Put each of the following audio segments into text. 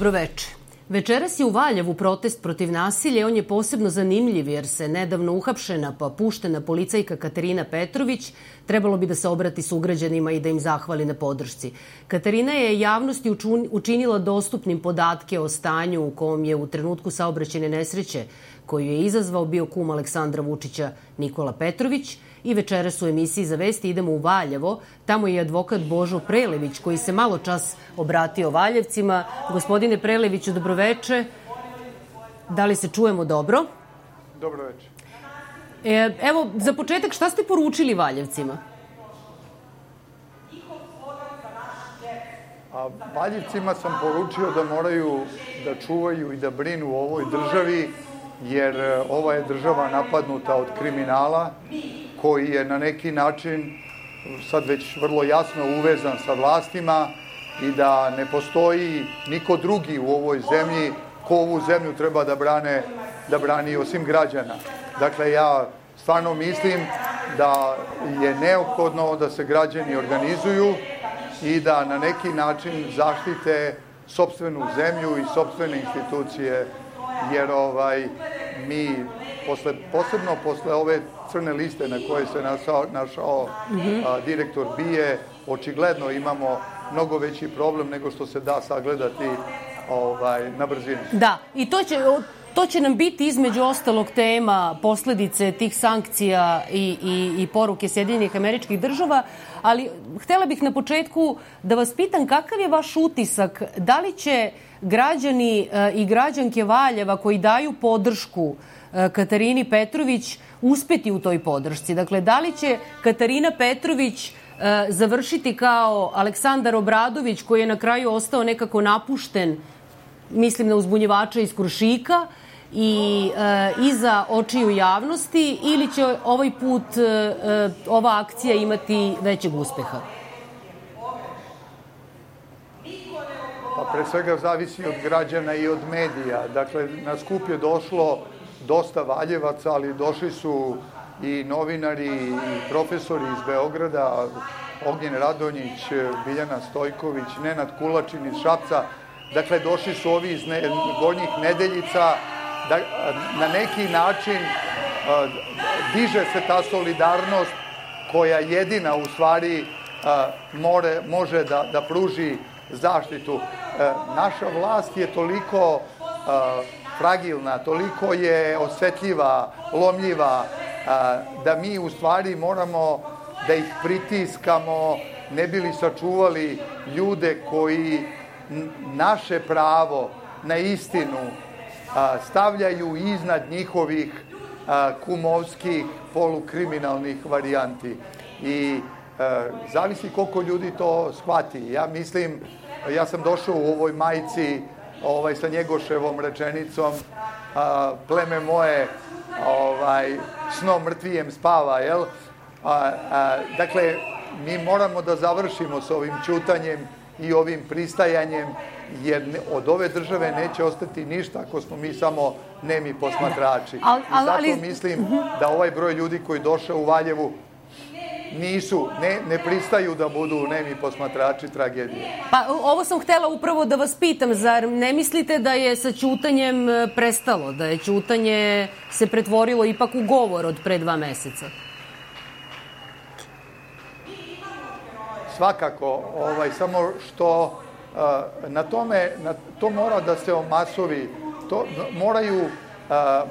Dobroveče. Večeras je u Valjevu protest protiv nasilja on je posebno zanimljiv jer se nedavno uhapšena pa puštena policajka Katarina Petrović trebalo bi da se obrati sugrađanima i da im zahvali na podršci. Katarina je javnosti učinila dostupnim podatke o stanju u kom je u trenutku saobraćene nesreće koju je izazvao bio kum Aleksandra Vučića Nikola Petrović – i večeras u emisiji za vesti idemo u Valjevo. Tamo je advokat Božo Prelević koji se malo čas obratio Valjevcima. Gospodine Preleviću, dobroveče. Da li se čujemo dobro? Dobroveče. E, evo, za početak, šta ste poručili Valjevcima? A Valjevcima sam poručio da moraju da čuvaju i da brinu o ovoj državi, jer e, ova je država napadnuta od kriminala koji je na neki način sad već vrlo jasno uvezan sa vlastima i da ne postoji niko drugi u ovoj zemlji ko ovu zemlju treba da brane da brani osim građana. Dakle, ja stvarno mislim da je neophodno da se građani organizuju i da na neki način zaštite sobstvenu zemlju i sobstvene institucije, jer ovaj, mi posle, posebno posle ove crne liste na koje se našao, našao mm -hmm. a, direktor Bije, očigledno imamo mnogo veći problem nego što se da sagledati ovaj, na brzinu. Da, i to će, to će nam biti između ostalog tema posledice tih sankcija i, i, i poruke Sjedinjenih američkih država, ali htela bih na početku da vas pitam kakav je vaš utisak, da li će građani e, i građanke Valjeva koji daju podršku e, Katarini Petrović uspeti u toj podršci. Dakle, da li će Katarina Petrović e, završiti kao Aleksandar Obradović koji je na kraju ostao nekako napušten, mislim na uzbunjevača iz Krušika, i e, iza očiju javnosti ili će ovaj put e, e, ova akcija imati većeg uspeha? Pa pre svega zavisi od građana i od medija. Dakle, na skup je došlo dosta Valjevaca, ali došli su i novinari i profesori iz Beograda, Ognjen Radonjić, Biljana Stojković, Nenad Kulačin iz Šapca. Dakle, došli su ovi iz ne, gornjih nedeljica, da na neki način diže se ta solidarnost koja jedina u stvari more, može da, da pruži zaštitu. Naša vlast je toliko fragilna, toliko je osetljiva, lomljiva, da mi u stvari moramo da ih pritiskamo, ne bili sačuvali ljude koji naše pravo na istinu stavljaju iznad njihovih kumovskih polukriminalnih varijanti. I zavisi koliko ljudi to shvati. Ja mislim, ja sam došao u ovoj majici ovaj, sa njegoševom rečenicom a, pleme moje ovaj, snom mrtvijem spava, jel? A, a, dakle, mi moramo da završimo s ovim čutanjem i ovim pristajanjem, jer od ove države neće ostati ništa ako smo mi samo nemi posmatrači. I zato mislim da ovaj broj ljudi koji došao u Valjevu nisu, ne, ne pristaju da budu nemi posmatrači tragedije. Pa ovo sam htela upravo da vas pitam, zar ne mislite da je sa ćutanjem e, prestalo, da je ćutanje se pretvorilo ipak u govor od pre dva meseca? Svakako, ovaj, samo što na tome, na, to mora da se omasovi, to moraju,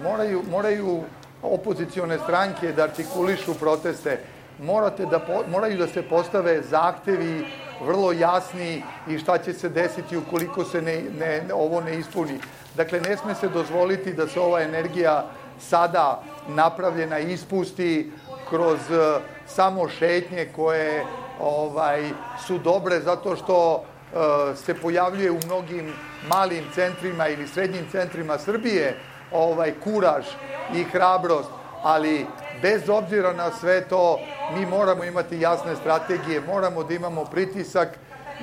moraju, moraju opozicione stranke da artikulišu proteste morate da, moraju da se postave zahtevi vrlo jasni i šta će se desiti ukoliko se ne, ne, ovo ne ispuni. Dakle, ne sme se dozvoliti da se ova energija sada napravljena ispusti kroz uh, samo šetnje koje ovaj su dobre zato što uh, se pojavljuje u mnogim malim centrima ili srednjim centrima Srbije ovaj kuraž i hrabrost, ali bez obzira na sve to, mi moramo imati jasne strategije, moramo da imamo pritisak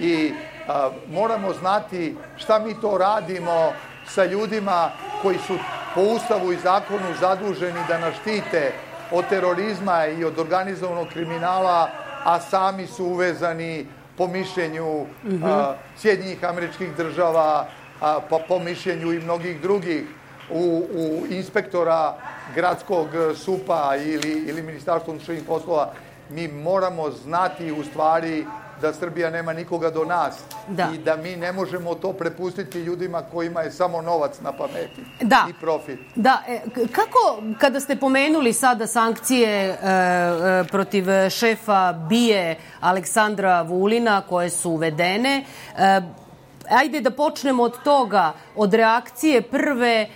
i a, moramo znati šta mi to radimo sa ljudima koji su po ustavu i zakonu zaduženi da nas štite od terorizma i od organizovanog kriminala, a sami su uvezani po mišljenju mm -hmm. Sjedinjih američkih država a, pa po mišljenju i mnogih drugih, u, u inspektora gradskog supa ili, ili ministarstva unutrašnjih poslova, mi moramo znati u stvari da Srbija nema nikoga do nas Da. i da mi ne možemo to prepustiti ljudima kojima je samo novac na pameti Da. i profit. Da, e, kako, kada ste pomenuli sada sankcije e, e, protiv šefa BIE Aleksandra Vulina koje su uvedene, e, ajde da počnemo od toga, od reakcije prve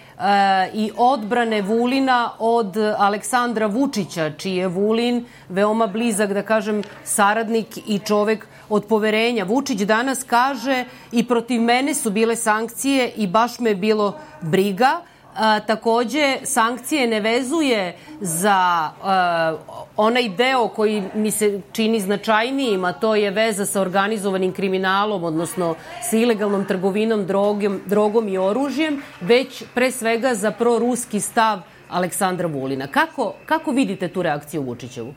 i odbrane Vulina od Aleksandra Vučića, čiji je Vulin veoma blizak, da kažem, saradnik i čovek od poverenja. Vučić danas kaže i protiv mene su bile sankcije i baš me je bilo briga. A, takođe, sankcije ne vezuje za a, onaj deo koji mi se čini značajnijim, a to je veza sa organizovanim kriminalom, odnosno sa ilegalnom trgovinom drogom, drogom i oružjem, već pre svega za proruski stav Aleksandra Vulina. Kako, kako vidite tu reakciju Vučićevu?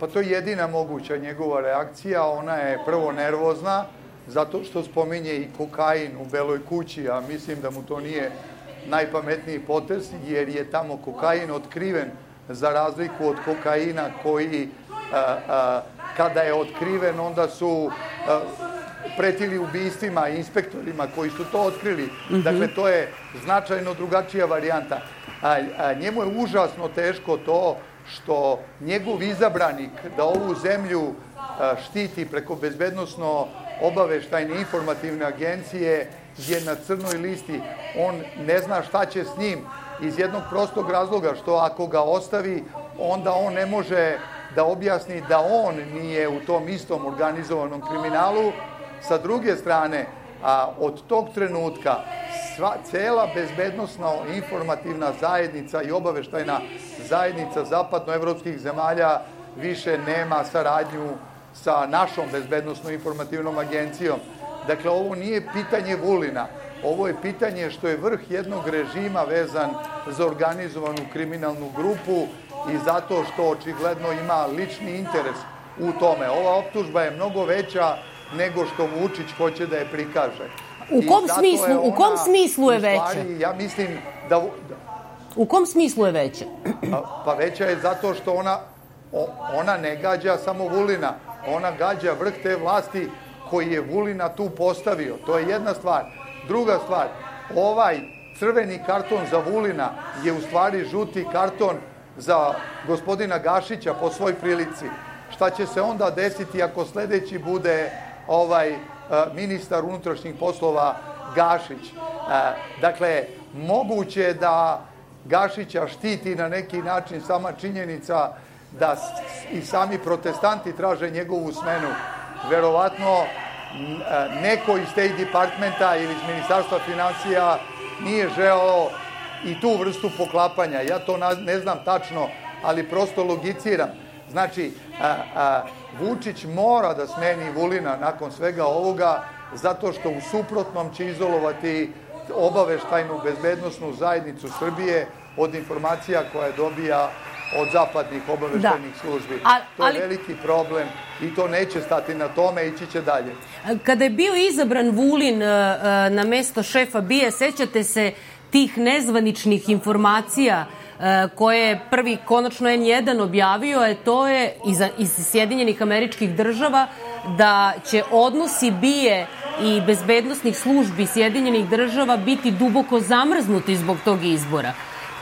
Pa to je jedina moguća njegova reakcija, ona je prvo nervozna, zato što spominje i kokain u Beloj kući, a mislim da mu to nije najpametniji potez, jer je tamo kokain otkriven za razliku od kokaina koji, a, a, kada je otkriven, onda su a, pretili ubistvima inspektorima koji su to otkrili. Mm -hmm. Dakle, to je značajno drugačija varijanta. A, a, njemu je užasno teško to što njegov izabranik da ovu zemlju a, štiti preko bezbednostno obaveštajne informativne agencije je na crnoj listi. On ne zna šta će s njim iz jednog prostog razloga što ako ga ostavi, onda on ne može da objasni da on nije u tom istom organizovanom kriminalu. Sa druge strane, a, od tog trenutka sva, cela bezbednostna informativna zajednica i obaveštajna zajednica zapadnoevropskih zemalja više nema saradnju sa našom bezbednostno informativnom agencijom. Dakle, ovo nije pitanje Vulina, ovo je pitanje što je vrh jednog režima vezan za organizovanu kriminalnu grupu i zato što očigledno ima lični interes u tome. Ova optužba je mnogo veća nego što Vučić hoće da je prikaže. U kom smislu- je u kom ona, smislu je veća? Ja mislim da, U kom smislu je veće? Pa, pa veća je zato što ona, ona ne gađa samo Vulina, ona gađa vrh te vlasti koji je Vulina tu postavio. To je jedna stvar. Druga stvar, ovaj crveni karton za Vulina je u stvari žuti karton za gospodina Gašića po svoj prilici. Šta će se onda desiti ako sledeći bude ovaj e, ministar unutrašnjih poslova Gašić? E, Dakle, moguće je da Gašića štiti na neki način sama činjenica da i sami protestanti traže njegovu smenu. Verovatno e, neko iz State Departmenta ili iz Ministarstva financija nije želeo i tu vrstu poklapanja. Ja to ne znam tačno, ali prosto logiciram. Znači, a, a, Vučić mora da smeni Vulina nakon svega ovoga, zato što u suprotnom će izolovati obaveštajnu bezbednostnu zajednicu Srbije od informacija koje dobija od zapadnih obaveštajnih Da. službi. A- to je ali- veliki problem i to neće stati na tome, ići će dalje. Kada je bio izabran Vulin e, e, na mesto šefa BIA, sećate se tih nezvaničnih informacija e, koje je prvi konačno N1 objavio, a to je iz, iz Sjedinjenih američkih država da će odnosi BIE i bezbednostnih službi Sjedinjenih država biti duboko zamrznuti zbog tog izbora.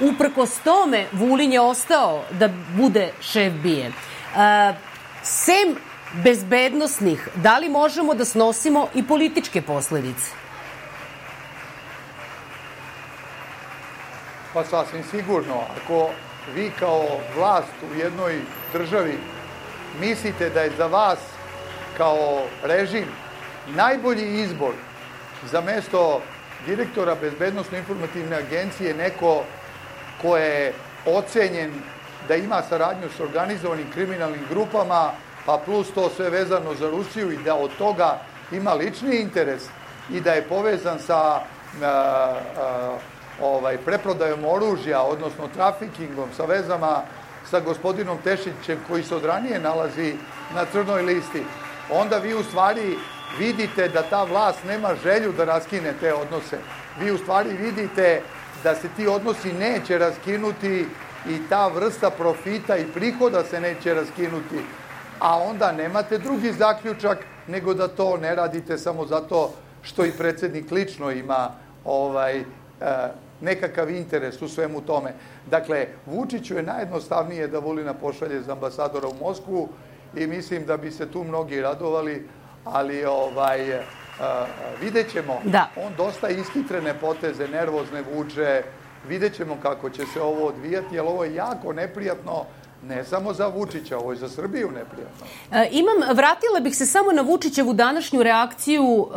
Uprkos tome, Vulin je ostao da bude šef BIE. E, sem bezbednostnih, da li možemo da snosimo i političke posledice? Pa sasvim sigurno, ako vi kao vlast u jednoj državi mislite da je za vas kao režim najbolji izbor za mesto direktora Bezbednostno informativne agencije neko ko je ocenjen da ima saradnju s organizovanim kriminalnim grupama, pa plus to sve vezano za Rusiju i da od toga ima lični interes i da je povezan sa a, a, ovaj, preprodajom oružja, odnosno trafikingom, sa vezama sa gospodinom Tešićem koji se od ranije nalazi na crnoj listi, onda vi u stvari vidite da ta vlast nema želju da raskine te odnose. Vi u stvari vidite da se ti odnosi neće raskinuti i ta vrsta profita i prihoda se neće raskinuti, a onda nemate drugi zaključak nego da to ne radite samo zato što i predsednik lično ima ovaj e, nekakav interes u svemu tome. Dakle, Vučiću je najjednostavnije da Vulina pošalje za ambasadora u Moskvu i mislim da bi se tu mnogi radovali, ali ovaj, uh, vidjet ćemo. Da. On dosta iskitrene poteze, nervozne vuče, vidjet ćemo kako će se ovo odvijati, jer ovo je jako neprijatno ne samo za Vučića, ovo je za Srbiju neprijatno. E, imam, vratila bih se samo na Vučićevu današnju reakciju, e,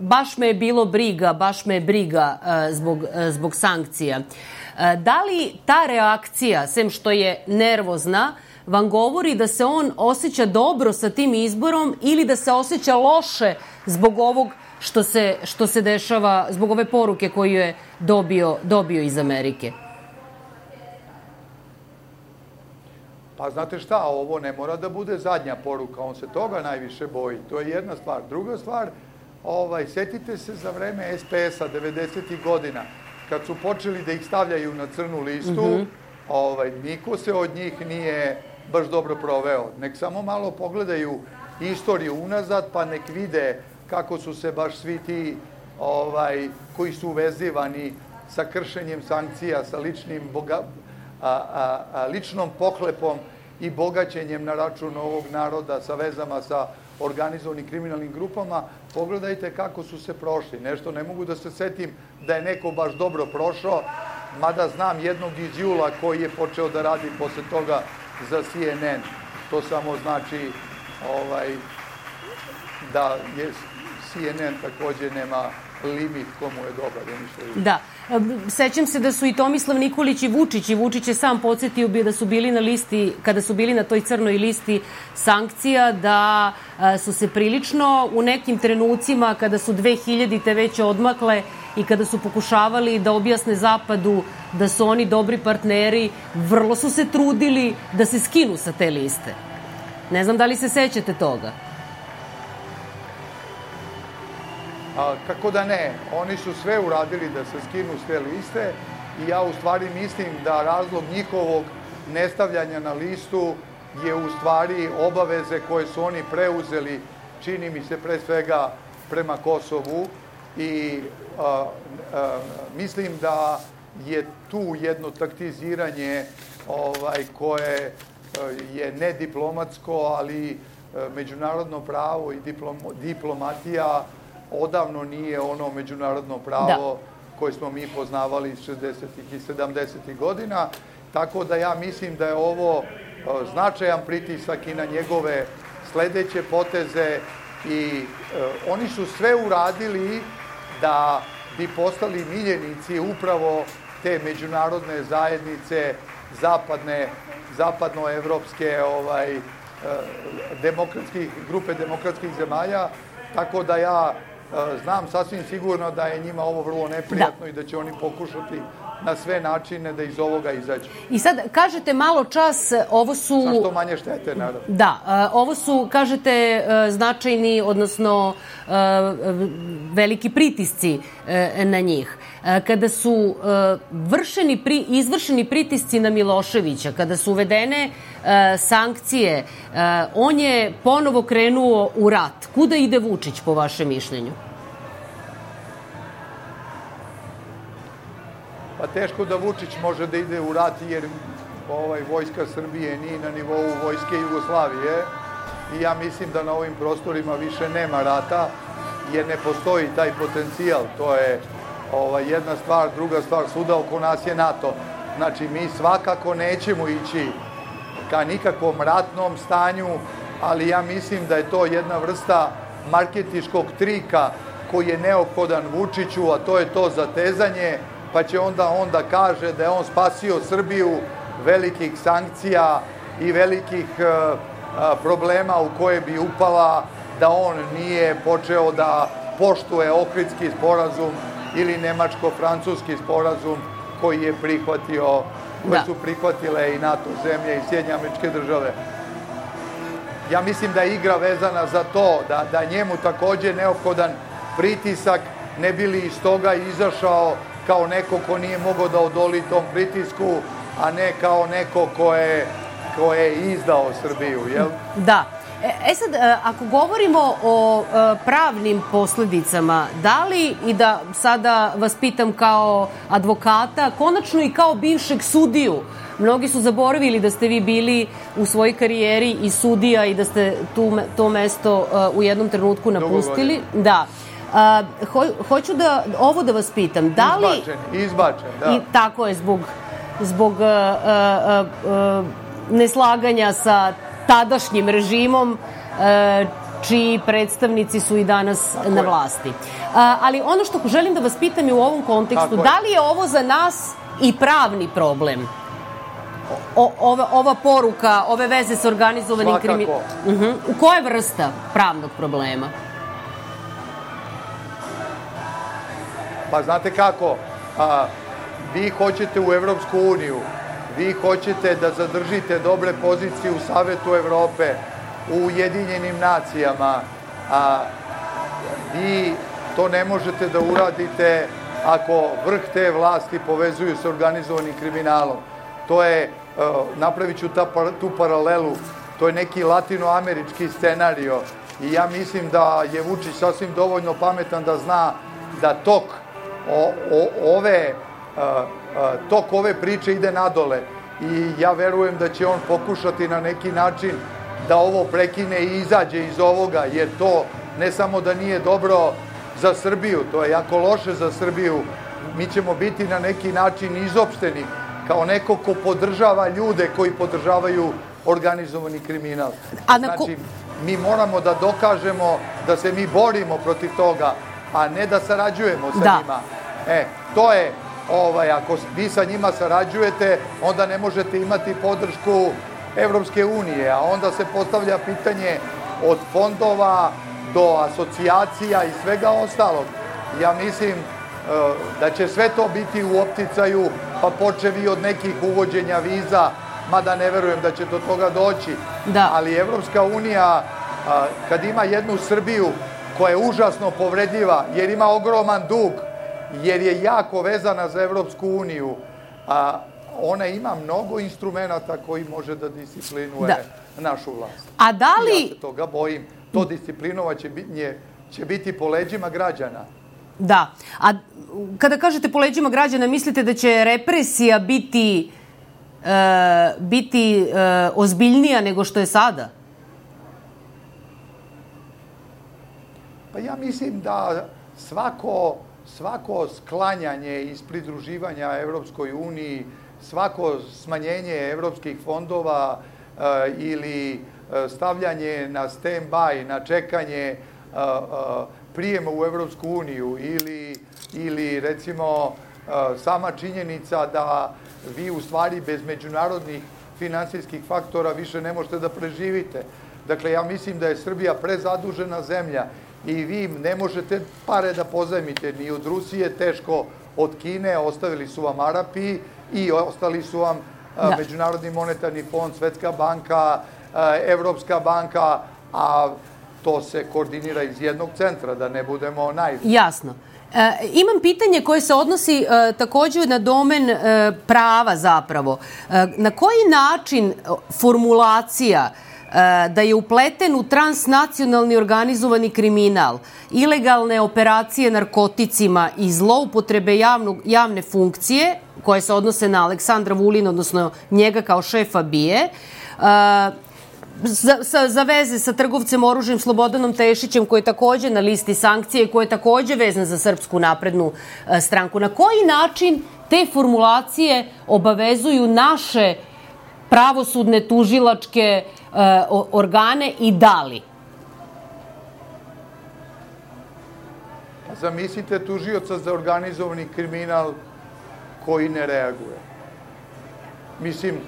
baš me je bilo briga, baš me je briga e, zbog, e, zbog sankcija. E, da li ta reakcija, sem što je nervozna, vam govori da se on osjeća dobro sa tim izborom ili da se osjeća loše zbog ovog što se, što se dešava, zbog ove poruke koju je dobio, dobio iz Amerike? Pa znate šta, ovo ne mora da bude zadnja poruka, on se toga najviše boji. To je jedna stvar. Druga stvar, ovaj, setite se za vreme SPS-a 90. godina, kad su počeli da ih stavljaju na crnu listu, mm -hmm. ovaj, niko se od njih nije baš dobro proveo. Nek samo malo pogledaju istoriju unazad, pa nek vide kako su se baš svi ti ovaj, koji su vezivani sa kršenjem sankcija, sa ličnim boga, a, a, a, ličnom pohlepom i bogaćenjem na račun ovog naroda sa vezama sa organizovanim kriminalnim grupama, pogledajte kako su se prošli. Nešto ne mogu da se setim da je neko baš dobro prošao, mada znam jednog iz jula koji je počeo da radi posle toga za CNN. To samo znači ovaj, da je CNN takođe nema limit komu je dobar. Da. Sećam se da su i Tomislav Nikolić i Vučić i Vučić je sam podsjetio bi da su bili na listi, kada su bili na toj crnoj listi sankcija, da su se prilično u nekim trenucima kada su 2000-te već odmakle i kada su pokušavali da objasne Zapadu da su oni dobri partneri, vrlo su se trudili da se skinu sa te liste. Ne znam da li se sećate toga. A, kako da ne, oni su sve uradili da se skinu s te liste i ja u stvari mislim da razlog njihovog nestavljanja na listu je u stvari obaveze koje su oni preuzeli, čini mi se pre svega prema Kosovu i a, a, mislim da je tu jedno taktiziranje ovaj, koje je nediplomatsko, ali međunarodno pravo i diplom, diplomatija odavno nije ono međunarodno pravo da. koje smo mi poznavali iz 60. i 70. godina, tako da ja mislim da je ovo značajan pritisak i na njegove sledeće poteze i oni su sve uradili da bi postali miljenici upravo te međunarodne zajednice zapadne zapadnoevropske ovaj demokratskih grupe demokratskih zemalja tako da ja znam sasvim sigurno da je njima ovo vrlo neprijatno da. i da će oni pokušati na sve načine da iz ovoga izađe. I sad, kažete malo čas, ovo su... Sa što manje štete, naravno. Da, ovo su, kažete, e, značajni, odnosno e, veliki pritisci e, na njih. Kada su vršeni, izvršeni pritisci na Miloševića, kada su uvedene sankcije, on je ponovo krenuo u rat. Kuda ide Vučić, po vašem mišljenju? Pa teško da Vučić može da ide u rat jer ovaj, vojska Srbije nije na nivou vojske Jugoslavije i ja mislim da na ovim prostorima više nema rata jer ne postoji taj potencijal. To je ovaj, jedna stvar, druga stvar, svuda oko nas je NATO. Znači, mi svakako nećemo ići ka nikakvom ratnom stanju, ali ja mislim da je to jedna vrsta marketiškog trika koji je neophodan Vučiću, a to je to zatezanje, pa će onda on da kaže da je on spasio Srbiju velikih sankcija i velikih e, e, problema u koje bi upala da on nije počeo da poštuje Ohridski sporazum ili nemačko-francuski sporazum koji je prihvatio, koje da. su prihvatile i NATO zemlje i Sjedinje američke države. ja mislim da je igra vezana za to, da, da njemu takođe neophodan pritisak, ne bili iz toga izašao kao neko ko nije mogao da odoli tom pritisku, a ne kao neko ko je, ko je izdao Srbiju, jel? Da. E, e sad, e, ako govorimo o e, pravnim posledicama, da li, i da sada vas pitam kao advokata, konačno i kao bivšeg sudiju, mnogi su zaboravili da ste vi bili u svojoj karijeri i sudija i da ste tu, to mesto u jednom trenutku napustili. Da. A, ho, hoću da ovo da vas pitam. Da li... Izbačen, izbačen, da. I, tako je, zbog, zbog uh, uh, uh, neslaganja sa tadašnjim režimom, čiji predstavnici su i danas tako na vlasti. Ali ono što želim da vas pitam je u ovom kontekstu, tako da li je ovo za nas i pravni problem? O, ova, ova poruka, ove veze sa organizovanim kriminalom. Uh -huh. U koje vrsta pravnog problema? Pa znate kako, a, vi hoćete u Evropsku uniju, vi hoćete da zadržite dobre pozicije u Savetu Evrope, u Ujedinjenim nacijama, a vi to ne možete da uradite ako vrh te vlasti povezuju sa organizovanim kriminalom. To je, napravit ću ta, tu paralelu, to je neki latinoamerički scenario i ja mislim da je Vučić sasvim dovoljno pametan da zna da tok o, o, ove, a, a, tok ove priče ide nadole i ja verujem da će on pokušati na neki način da ovo prekine i izađe iz ovoga, jer to ne samo da nije dobro za Srbiju, to je jako loše za Srbiju, mi ćemo biti na neki način izopšteni kao neko ko podržava ljude koji podržavaju organizovani kriminal. A na ko... Znači, mi moramo da dokažemo da se mi borimo protiv toga, a ne da sarađujemo sa da. njima. E, to je, ovaj, ako vi sa njima sarađujete, onda ne možete imati podršku Evropske unije, a onda se postavlja pitanje od fondova do asocijacija i svega ostalog. Ja mislim e, da će sve to biti u opticaju, pa počevi od nekih uvođenja viza, mada ne verujem da će do toga doći. Da. Ali Evropska unija, kad ima jednu Srbiju koja je užasno povredljiva, jer ima ogroman dug, jer je jako vezana za Evropsku uniju, a ona ima mnogo instrumenta koji može da disciplinuje da. našu vlast. A da li... Ja se toga bojim. To disciplinovaće će biti po leđima građana. Da. A kada kažete po leđima građana, mislite da će represija biti e, biti e, ozbiljnija nego što je sada? Pa ja mislim da svako svako sklanjanje iz pridruživanja Evropskoj uniji, svako smanjenje evropskih fondova e, ili e, stavljanje na stand-by, na čekanje e, prijema u Evropsku uniju ili, ili recimo sama činjenica da vi u stvari bez međunarodnih finansijskih faktora više ne možete da preživite. Dakle, ja mislim da je Srbija prezadužena zemlja i vi ne možete pare da pozajmite ni od Rusije, teško od Kine, ostavili su vam Arapi i ostali su vam da. Međunarodni monetarni fond, Svetska banka, Evropska banka, a to se koordinira iz jednog centra, da ne budemo naj... Jasno. E, imam pitanje koje se odnosi e, takođe na domen e, prava zapravo. E, na koji način formulacija E, da je upleten u transnacionalni organizovani kriminal, ilegalne operacije narkoticima i zloupotrebe javnog, javne funkcije, koje se odnose na Aleksandra Vulina, odnosno njega kao šefa BIE, e, za, za, za veze sa trgovcem oružjem Slobodanom Tešićem, koji je takođe na listi sankcije i koji je takođe vezan za Srpsku naprednu e, stranku. Na koji način te formulacije obavezuju naše pravosudne, tužilačke, E, organe i da li? Zamislite tužioca za organizovani kriminal koji ne reaguje. Mislim,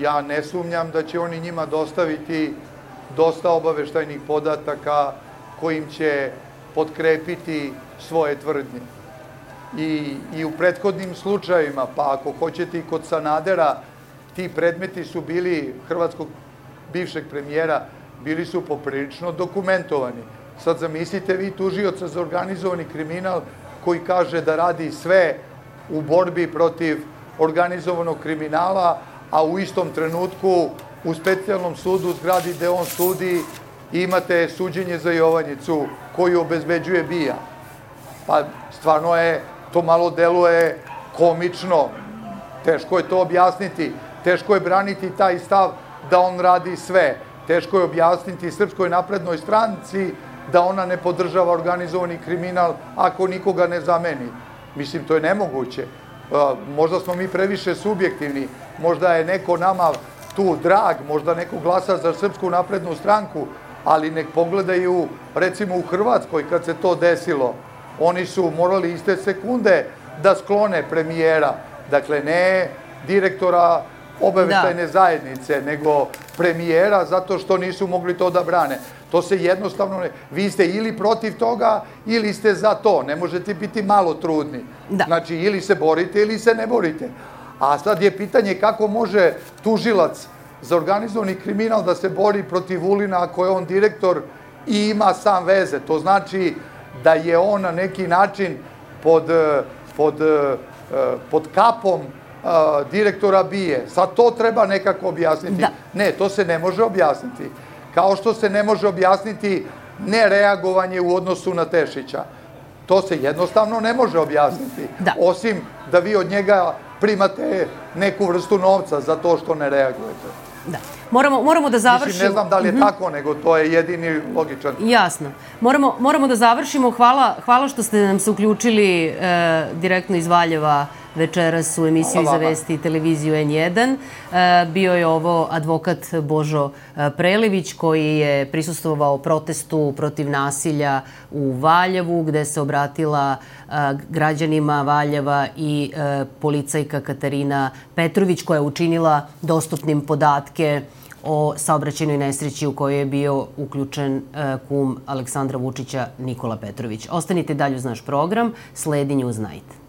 ja ne sumnjam da će oni njima dostaviti dosta obaveštajnih podataka kojim će potkrepiti svoje tvrdnje. I, I u prethodnim slučajima, pa ako hoćete i kod Sanadera, ti predmeti su bili Hrvatskog bivšeg premijera bili su poprilično dokumentovani. Sad zamislite vi tužioca za organizovani kriminal koji kaže da radi sve u borbi protiv organizovanog kriminala, a u istom trenutku u specijalnom sudu u zgradi gde on sudi imate suđenje za Jovanjicu koju obezbeđuje Bija. Pa stvarno je, to malo deluje komično, teško je to objasniti, teško je braniti taj stav da on radi sve, teško je objasniti Srpskoj naprednoj stranci da ona ne podržava organizovani kriminal ako nikoga ne zameni. Mislim, to je nemoguće. Možda smo mi previše subjektivni, možda je neko nama tu drag, možda neko glasa za Srpsku naprednu stranku, ali nek pogledaju, recimo u Hrvatskoj kad se to desilo, oni su morali iste sekunde da sklone premijera, dakle ne direktora obaveštajne da. zajednice, nego premijera zato što nisu mogli to da brane. To se jednostavno ne... Vi ste ili protiv toga ili ste za to. Ne možete biti malo trudni. Da. Znači, ili se borite ili se ne borite. A sad je pitanje kako može tužilac za organizovani kriminal da se bori protiv Vulina ako je on direktor i ima sam veze. To znači da je on na neki način pod, pod, pod kapom direktora bije. Sad to treba nekako objasniti. Da. Ne, to se ne može objasniti. Kao što se ne može objasniti nereagovanje u odnosu na Tešića. To se jednostavno ne može objasniti. Da. Osim da vi od njega primate neku vrstu novca za to što ne reagujete. Da. Moramo, moramo da završimo. Mislim, ne znam da li je mm -hmm. tako, nego to je jedini logičan. Jasno. Moramo, moramo da završimo. Hvala, hvala što ste nam se uključili e, direktno iz Valjeva večeras u emisiju za vesti televiziju N1. E, bio je ovo advokat Božo e, Prelević koji je prisustovao protestu protiv nasilja u Valjevu gde se obratila e, građanima Valjeva i policajka Katarina Petrović koja je učinila dostupnim podatke o saobraćenoj nesreći u kojoj je bio uključen kum Aleksandra Vučića Nikola Petrović. Ostanite dalje uz naš program, sledi Newsnight.